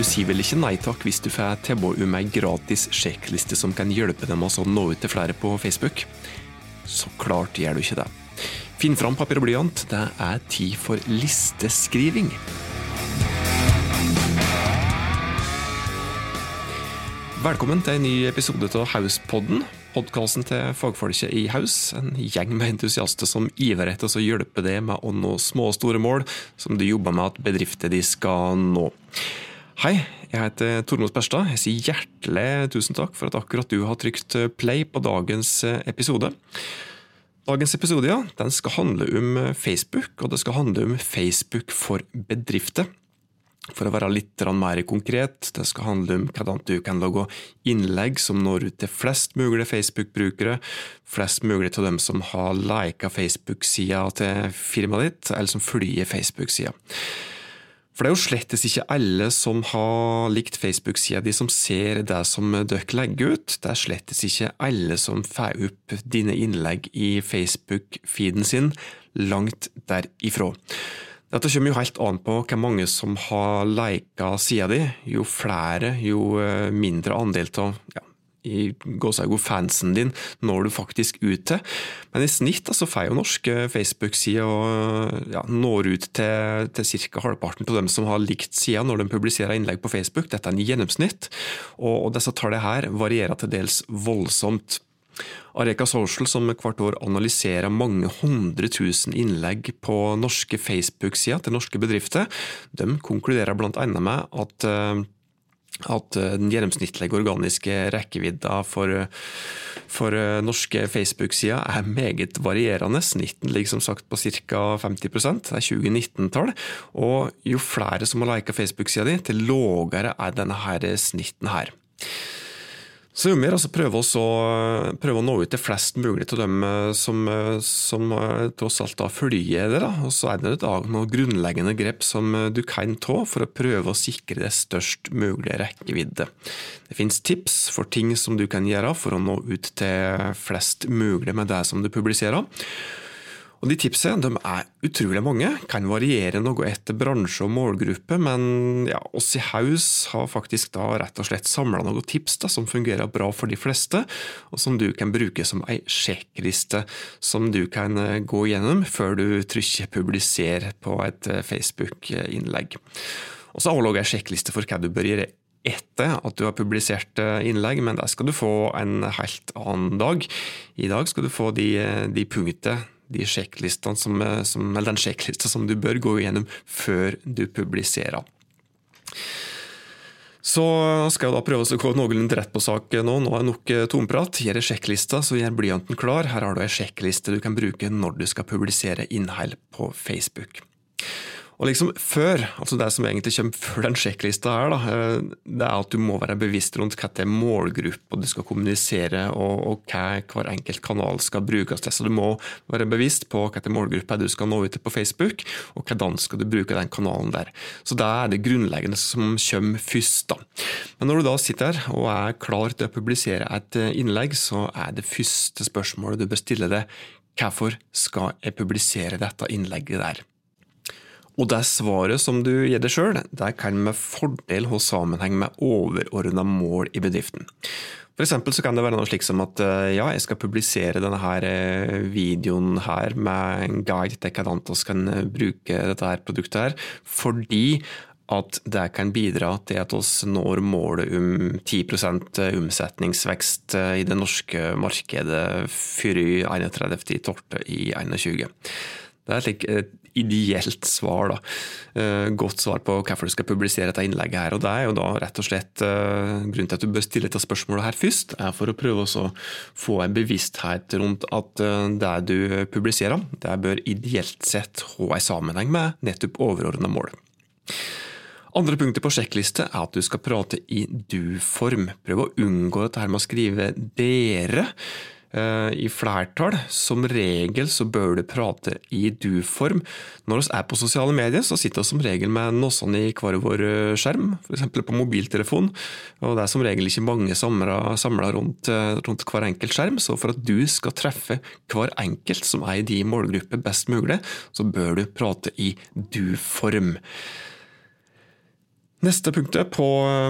Du sier vel ikke nei takk hvis du får tilbud om ei gratis sjekkliste som kan hjelpe dem å nå ut til flere på Facebook? Så klart gjør du ikke det. Finn fram papir og blyant, det er tid for listeskriving. Velkommen til en ny episode av Hauspodden, podkasten til fagfolket i Haus. En gjeng med entusiaster som ivrer etter å hjelpe deg med å nå små og store mål som du jobber med at bedrifter de skal nå. Hei, jeg heter Tormod Berstad. Jeg sier hjertelig tusen takk for at akkurat du har trykt play på dagens episode. Dagens episode ja, den skal handle om Facebook, og det skal handle om Facebook for bedrifter. For å være litt mer konkret, det skal handle om hvordan du kan lage innlegg som når ut til flest mulig Facebook-brukere, flest mulig av dem som har lika Facebook-sida til firmaet ditt, eller som følger Facebook-sida. For det er jo slettes ikke alle som har likt Facebook-sida di, som ser det som dere legger ut. Det er slettes ikke alle som får opp dine innlegg i Facebook-feeden sin, langt derifra. Dette kommer jo helt an på hvor mange som har lika sida di. Jo flere, jo eh, mindre andel av ja, i fansen din når du faktisk ut til. Men i snitt altså, får jo norske Facebook-sider ja, når ut til, til ca. halvparten av dem som har likt sida når de publiserer innlegg på Facebook. Dette er en gjennomsnitt, og, og disse tallene her varierer til dels voldsomt. Areka Social, som hvert år analyserer mange hundre tusen innlegg på norske Facebook-sider til norske bedrifter, de konkluderer bl.a. med at eh, at den gjennomsnittlige organiske rekkevidda for, for norske Facebook-sider er meget varierende. Snitten ligger som sagt på ca. 50 det er 2019-tall. Og jo flere som har lika Facebook-sida di, til lavere er denne her snitten her. Så jo mer altså prøve, å, prøve å nå ut til flest mulig av dem eh, som, eh, som eh, tross alt da følger det. Da. Og så er det da noen grunnleggende grep som du kan ta for å prøve å sikre det størst mulig rekkevidde. Det finnes tips for ting som du kan gjøre for å nå ut til flest mulig med det som du publiserer. Og De tipsene de er utrolig mange, kan variere noe etter bransje og målgruppe, men ja, oss i Haus har faktisk da rett og slett samla noen tips da, som fungerer bra for de fleste, og som du kan bruke som ei sjekkliste som du kan eh, gå gjennom før du trykker 'publiser' på et eh, Facebook-innlegg. Og så har jeg også ei sjekkliste for hva du bør gjøre etter at du har publisert eh, innlegg, men der skal du få en helt annen dag. I dag skal du få de, de punktene de sjekklistene som, som, eller den sjekklista som du bør gå gjennom før du publiserer. Så skal jeg da prøve å gå noenlunde rett på sak nå. Nå er det nok eh, tomprat. Gjør sjekklista, så gjør blyanten klar. Her har du ei sjekkliste du kan bruke når du skal publisere innhold på Facebook. Og liksom før, altså Det som egentlig kommer før den sjekklista, her, da, eh, det er at du må være bevisst rundt hva det er målgruppa du skal kommunisere, og, og, hva hver enkelt kanal skal brukes til. Så Du må være bevisst på hva det målgruppa du skal nå ut til på Facebook, og hvordan skal du bruke den kanalen der. Så Det er det grunnleggende som kommer først. da. Men når du da sitter her og er klar til å publisere et eh, innlegg, så er det første spørsmålet du bør stille deg hvorfor skal jeg publisere dette innlegget der? Og det svaret som du gir deg sjøl, kan med fordel ha sammenheng med overordna mål i bedriften. For eksempel så kan det være noe slik som at eh, ja, jeg skal publisere denne her eh, videoen her med en guide til hvordan vi kan eh, bruke dette her produktet her, fordi at det kan bidra til at vi når målet om 10% omsetningsvekst i det norske markedet før 31.12. i 2021. Det er slik et ideelt svar. da. Eh, godt svar på hvorfor du skal publisere dette innlegget her. og Det er jo da rett og slett eh, grunnen til at du bør stille dette spørsmålet her først, er for å prøve å få en bevissthet rundt at eh, det du publiserer, det bør ideelt sett ha en sammenheng med nettopp overordna mål. Andre punkter på sjekkliste er at du skal prate i du-form. Prøv å unngå dette med å skrive 'dere'. Eh, i flertall. Som regel så bør du prate i du-form. Når vi er på sosiale medier, så sitter vi som regel med noen i hver vår eh, skjerm, f.eks. på mobiltelefon. Og det er som regel ikke mange samla rundt, eh, rundt, hver enkelt skjerm. Så for at du skal treffe hver enkelt som er i din målgruppe best mulig, så bør du prate i du-form. Neste punktet på,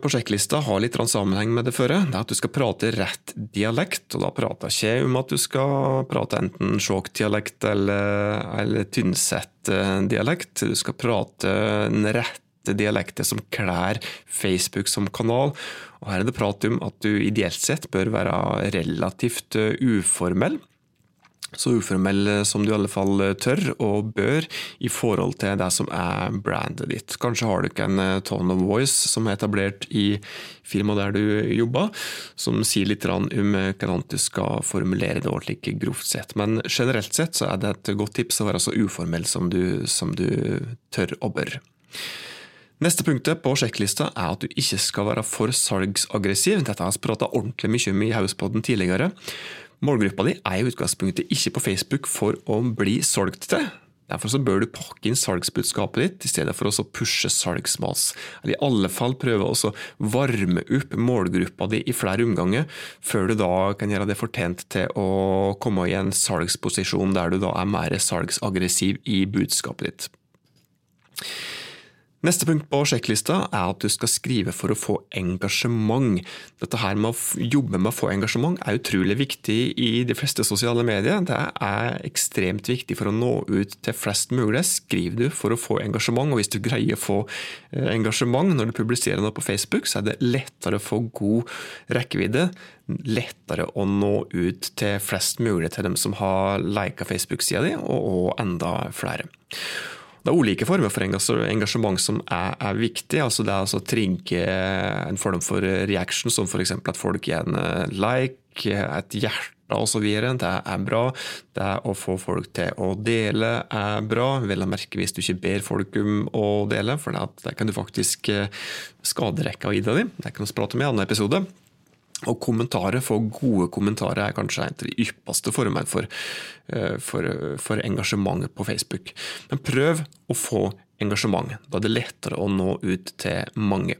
på sjekklista har litt sammenheng med det førre. Det er at du skal prate rett dialekt. og Da prater jeg ikke om at du skal prate enten Skjåk-dialekt eller, eller Tynset-dialekt. Du skal prate den rette dialekten som klær Facebook som kanal. Og Her er det prat om at du ideelt sett bør være relativt uformell så uformell som du i alle fall tør og bør i forhold til det som er brandet ditt. Kanskje har du ikke en eh, tone of voice som er etablert i firmaet der du jobber, som sier litt om eh, hvordan du skal formulere det ordentlig grovt sett. Men generelt sett så er det et godt tips å være så uformell som du, som du tør og bør. Neste punktet på sjekklista er at du ikke skal være for salgsaggressiv. Dette har vi prata ordentlig mye om i Hauspodden tidligere. Målgruppa di er i utgangspunktet ikke på Facebook for å bli solgt til. Derfor så bør du pakke inn salgsbudskapet ditt i stedet for å pushe salgsmas. Eller i alle fall prøve å varme opp målgruppa di i flere omganger, før du da kan gjøre det fortjent til å komme i en salgsposisjon der du da er mer salgsaggressiv i budskapet ditt. Neste punkt på sjekklista er at du skal skrive for å få engasjement. Dette her med å jobbe med å få engasjement er utrolig viktig i de fleste sosiale medier. Det er ekstremt viktig for å nå ut til flest mulig. Skriv du for å få engasjement, og hvis du greier å få eh, engasjement når du publiserer noe på Facebook, så er det lettere å få god rekkevidde. Lettere å nå ut til flest mulig til dem som har lika Facebook-sida di, og enda flere. Det er ulike former for engasjement som er, er viktig. Altså det er altså å trigge en form for reaction, som f.eks. at folk gir en eh, like, et hjerte osv. Det er bra. Det er å få folk til å dele er bra. Vel å merke hvis du ikke ber folk om å dele, for det kan du faktisk eh, skade rekka i det. Det kan vi prate om i en annen episode. Og kommentarer, få gode kommentarer, er kanskje en av de ypperste formene for, eh, for, for, engasjement på Facebook. Men prøv å få engasjement. Da er det lettere å nå ut til mange.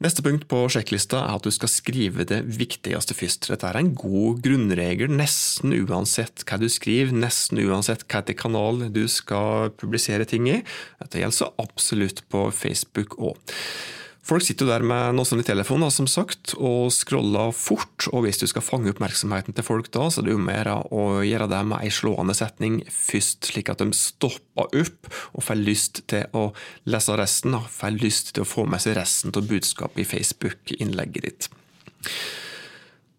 Neste punkt på sjekklista er at du skal skrive det viktigste først. Dette er en god grunnregel nesten uansett hva du skriver, nesten uansett hvilken kanal du skal publisere ting i. Dette gjelder så absolutt på Facebook òg. Folk sitter jo der med noe sånn i telefonen som sagt, og scroller fort. og Hvis du skal fange oppmerksomheten til folk da, så er det jo mer å gjøre det med ei slående setning først, slik at de stopper opp og får lyst til å lese resten. og Får lyst til å få med seg resten av budskapet i Facebook-innlegget ditt.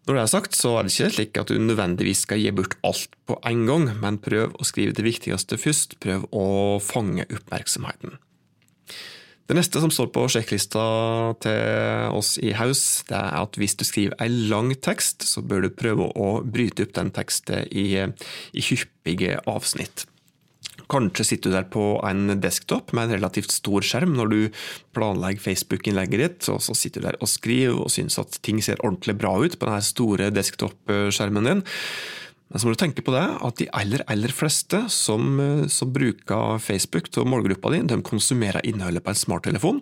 Når det er sagt, så er det ikke slik at du nødvendigvis skal gi bort alt på en gang, men prøv å skrive det viktigste først. Prøv å fange oppmerksomheten. Det neste som står på sjekklista til oss i Haus, det er at hvis du skriver en lang tekst, så bør du prøve å bryte opp den teksten i, i hyppige avsnitt. Kanskje sitter du der på en desktop med en relativt stor skjerm når du planlegger Facebook-innlegget ditt, og så sitter du der og skriver og syns at ting ser ordentlig bra ut på denne store desktop-skjermen din. Men så må du tenke på det, at de aller, aller fleste som, eh, som bruker Facebook til målgruppa di, de konsumerer innholdet på en smarttelefon.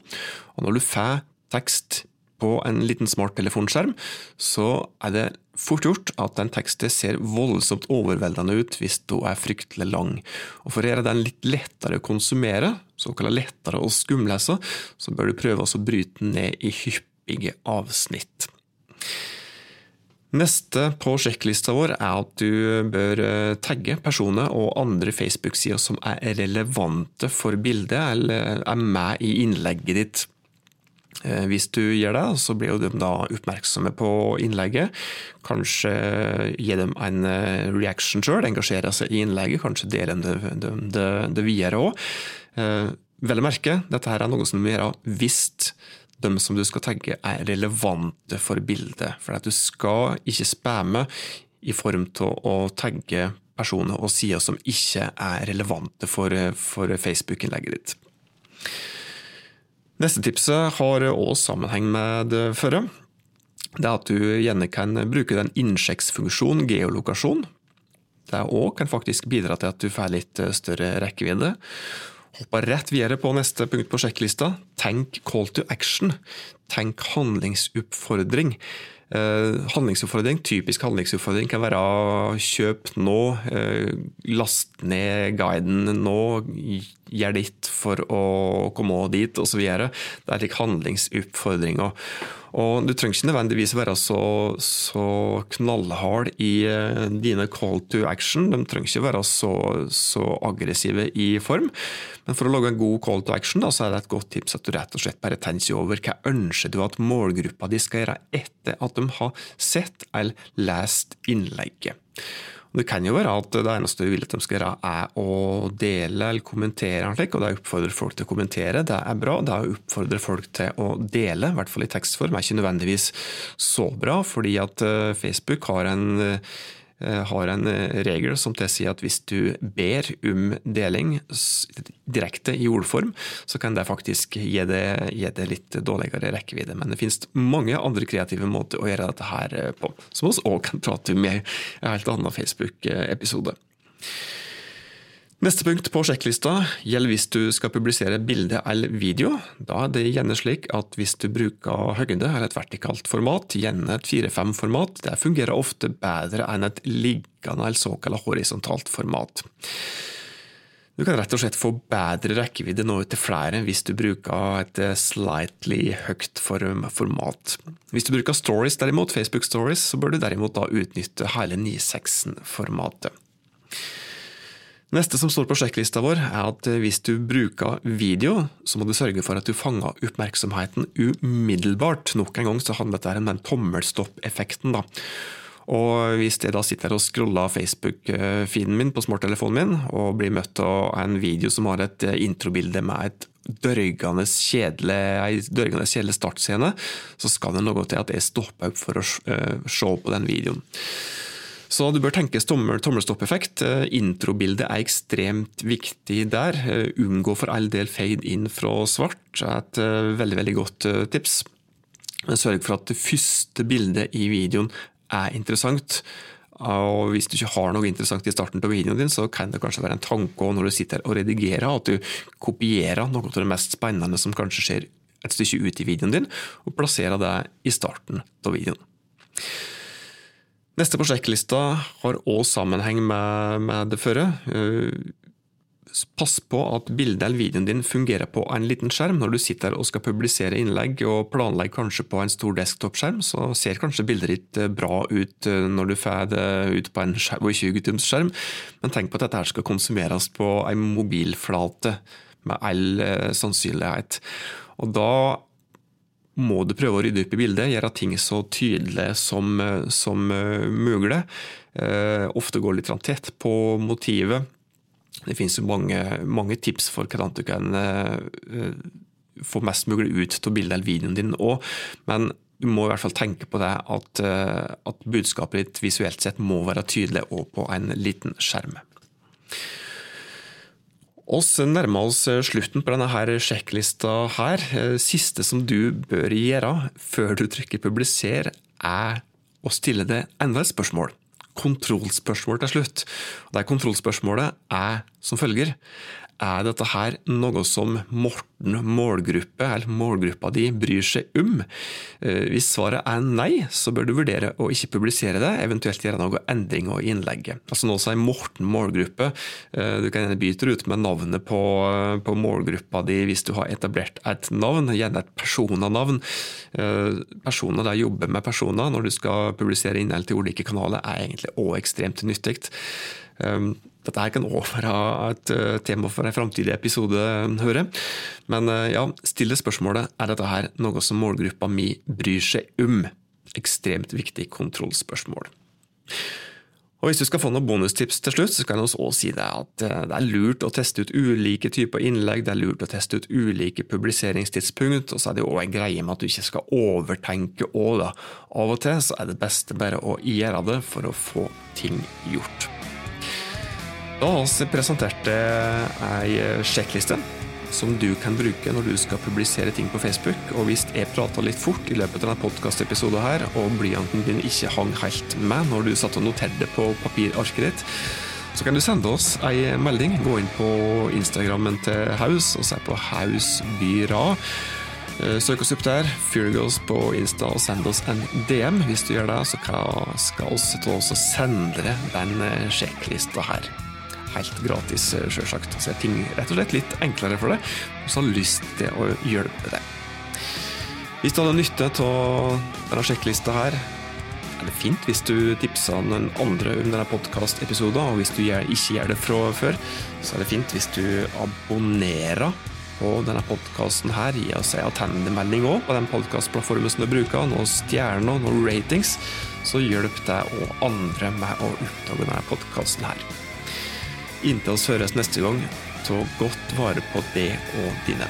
Og når du får tekst på en liten smarttelefonskjerm, så er det fort gjort at den teksten ser voldsomt overveldende ut hvis den er fryktelig lang. Og For å gjøre den litt lettere å konsumere, såkalt lettere å skumlese, så bør du prøve å bryte den ned i hyppige avsnitt. Neste på sjekklista vår er at du bør eh, tagge personer og andre Facebook-sider som er relevante for bildet, eller er med i innlegget ditt. Eh, hvis du gjør det, så blir de da oppmerksomme på innlegget. Kanskje gi dem en eh, reaction sjøl, engasjere seg i innlegget, kanskje dele det, det, det, det videre òg. Vel å merke, dette her er noe som du må gjøre hvis de som du skal tagge, er relevante for bildet. For at du skal ikke spamme i form av å tagge personer og sider som ikke er relevante for, for Facebook-innlegget ditt. Neste tipset har også sammenheng med det førre. Det er at du gjerne kan bruke den innsjekksfunksjonen, geolokasjon. Det òg kan faktisk bidra til at du får litt større rekkevidde. Hoppa rett videre på neste punkt på sjekklista. Tenk call to action. Tenk handlingsoppfordring. Eh, handlingsoppfordring, Typisk handlingsoppfordring kan være kjøp nå, eh, last ned guiden nå, gjør ditt for å komme dit, osv. Det er slik handlingsoppfordringer. Du trenger ikke nødvendigvis være så, så knallhard i uh, dine call to action. De trenger ikke være så, så, aggressive i form. Men for å lage en god call to action, da, så er det et godt tips at du rett og slett bare tenker over hva ønsker du at målgruppa di skal gjøre etter at de har sett eller lest innlegget. Det kan jo være at det eneste du vil at de skal gjøre, er å dele eller kommentere. og det oppfordrer folk til å kommentere, det er bra. Det oppfordrer folk til å dele, i hvert fall i tekstform, er ikke nødvendigvis så bra, fordi at eh, Facebook har en Eh, har en eh, regel som tilsier at hvis du ber om deling direkte i ordform, så kan det faktisk gi det, gi det litt dårligere rekkevidde. Men det finnes mange andre kreative måter å gjøre dette her eh, på, som vi òg kan prate om i en helt annen Facebook-episode. Neste punkt på sjekklista gjelder hvis du skal publisere bilde eller video. Da er det gjerne slik at hvis du bruker høyde eller et vertikalt format, gjerne et 4-5-format, det fungerer ofte bedre enn et liggende eller såkalt horisontalt format. Du kan rett og slett få bedre rekkevidde nå til flere hvis du bruker et slightly høyt format. Hvis du bruker stories derimot, Facebook stories, så bør du derimot da utnytte hele 9.16-formatet. Neste som står på sjekklista vår, er at hvis du bruker video, så må du sørge for at du fanger oppmerksomheten umiddelbart. Nok en gang så handler dette om den tommelstopp-effekten. Og hvis jeg da sitter og scroller Facebook-feeden min på smarttelefonen min, og blir møtt av en video som har et introbilde med et dørgende kjedelig, ei dørgende kjedelig startscene, så skal det noe til at jeg stopper opp for å eh, se på den videoen. Så du bør tenke tommel, tommelstoppeffekt. Eh, introbildet er ekstremt viktig der. Eh, unngå for all del fade inn fra svart er et eh, veldig, veldig godt tips. Sørg for at det første bildet i videoen er interessant. Og hvis du ikke har noe interessant i starten på videoen din, så kan det kanskje være en tanke når du sitter og redigerer, at du kopierer noe av det mest spennende som kanskje skjer et stykke ut i videoen din, og plasserer det i starten av videoen. Neste på sjekklista har òg sammenheng med, med, det førre. Eh, pass på at bildet eller videoen din fungerer på en liten skjerm. Når du sitter og skal publisere innlegg og planlegger kanskje på en stor desktop-skjerm, så ser kanskje bildet ditt eh, bra ut eh, når du får det ut på en 20-tums-skjerm, men tenk på at dette skal konsumeres på en mobilflate med all sannsynlighet. Og da må du prøve å rydde opp i bildet, gjøre ting så tydelige som, som uh, mulig. Uh, ofte gå litt tett på motivet. Det finnes jo mange, mange tips for hvordan du kan uh, få mest mulig ut av bildet eller videoen din òg, men du må i hvert fall tenke på det at, at budskapet ditt visuelt sett må være tydelig òg på en liten skjerm. Oss nærmer oss eh, slutten på denne her sjekklista her. Eh, siste som du bør gjøre før du trykker 'publiser', er å stille det enda et spørsmål. Kontrollspørsmål til slutt. Det kontrollspørsmålet er som følger. Er dette her noe som Morten målgruppe, eller målgruppa di, bryr seg om? Eh, hvis svaret er nei, så bør du vurdere å ikke publisere det, eventuelt gjøre noen endringer i innlegget. Altså Nå sier Morten målgruppe. Eh, du kan gjerne bytte ut med navnet på, på, målgruppa di hvis du har etablert et navn, gjerne et personanavn. Eh, personer der jobber med personer når du skal publisere innhold til ulike kanaler, er egentlig òg ekstremt nyttig. Dette her kan òg være et eh, tema for en framtidig episode, hører Men eh, ja, still spørsmålet er dette her noe som målgruppa mi bryr seg om. Ekstremt viktig kontrollspørsmål. Og Hvis du skal få noen bonustips til slutt, så kan jeg også si det at eh, det er lurt å teste ut ulike typer innlegg, det er lurt å teste ut ulike publiseringstidspunkt, og så er det òg en greie med at du ikke skal overtenke òg, da. Av og til så er det beste bare å gjøre det for å få ting gjort. Da har vi presentert ei sjekkliste som du kan bruke når du skal publisere ting på Facebook. Og hvis jeg prater litt fort i løpet av denne podkastepisoden her, og blyanten din ikke hang helt med når du satt og noterte på papirarket ditt, så kan du sende oss ei melding. Gå inn på Instagrammen til Haus og se på Hausbyra. Eh, søk oss opp der, Furgos på Insta og send oss en DM. Hvis du gjør det, så skal vi sende deg den eh, sjekklista her. Helt gratis, sjølsagt. Så er ting rett og slett litt enklere for deg, og så har lyst til å hjelpe deg. Hvis du hadde nytte av denne sjekklista her, er det fint hvis du tipser noen andre om denne podkastepisoden, og hvis du ikke gjør det fra før, så er det fint hvis du abonnerer på denne podkasten her. Gi oss en attendemelding òg på den podkastplattformen som du bruker, noen stjerner, noen ratings, så hjelp deg og andre med å oppdage denne podkasten her. Inntil oss høres neste gang, ta godt vare på det og dine.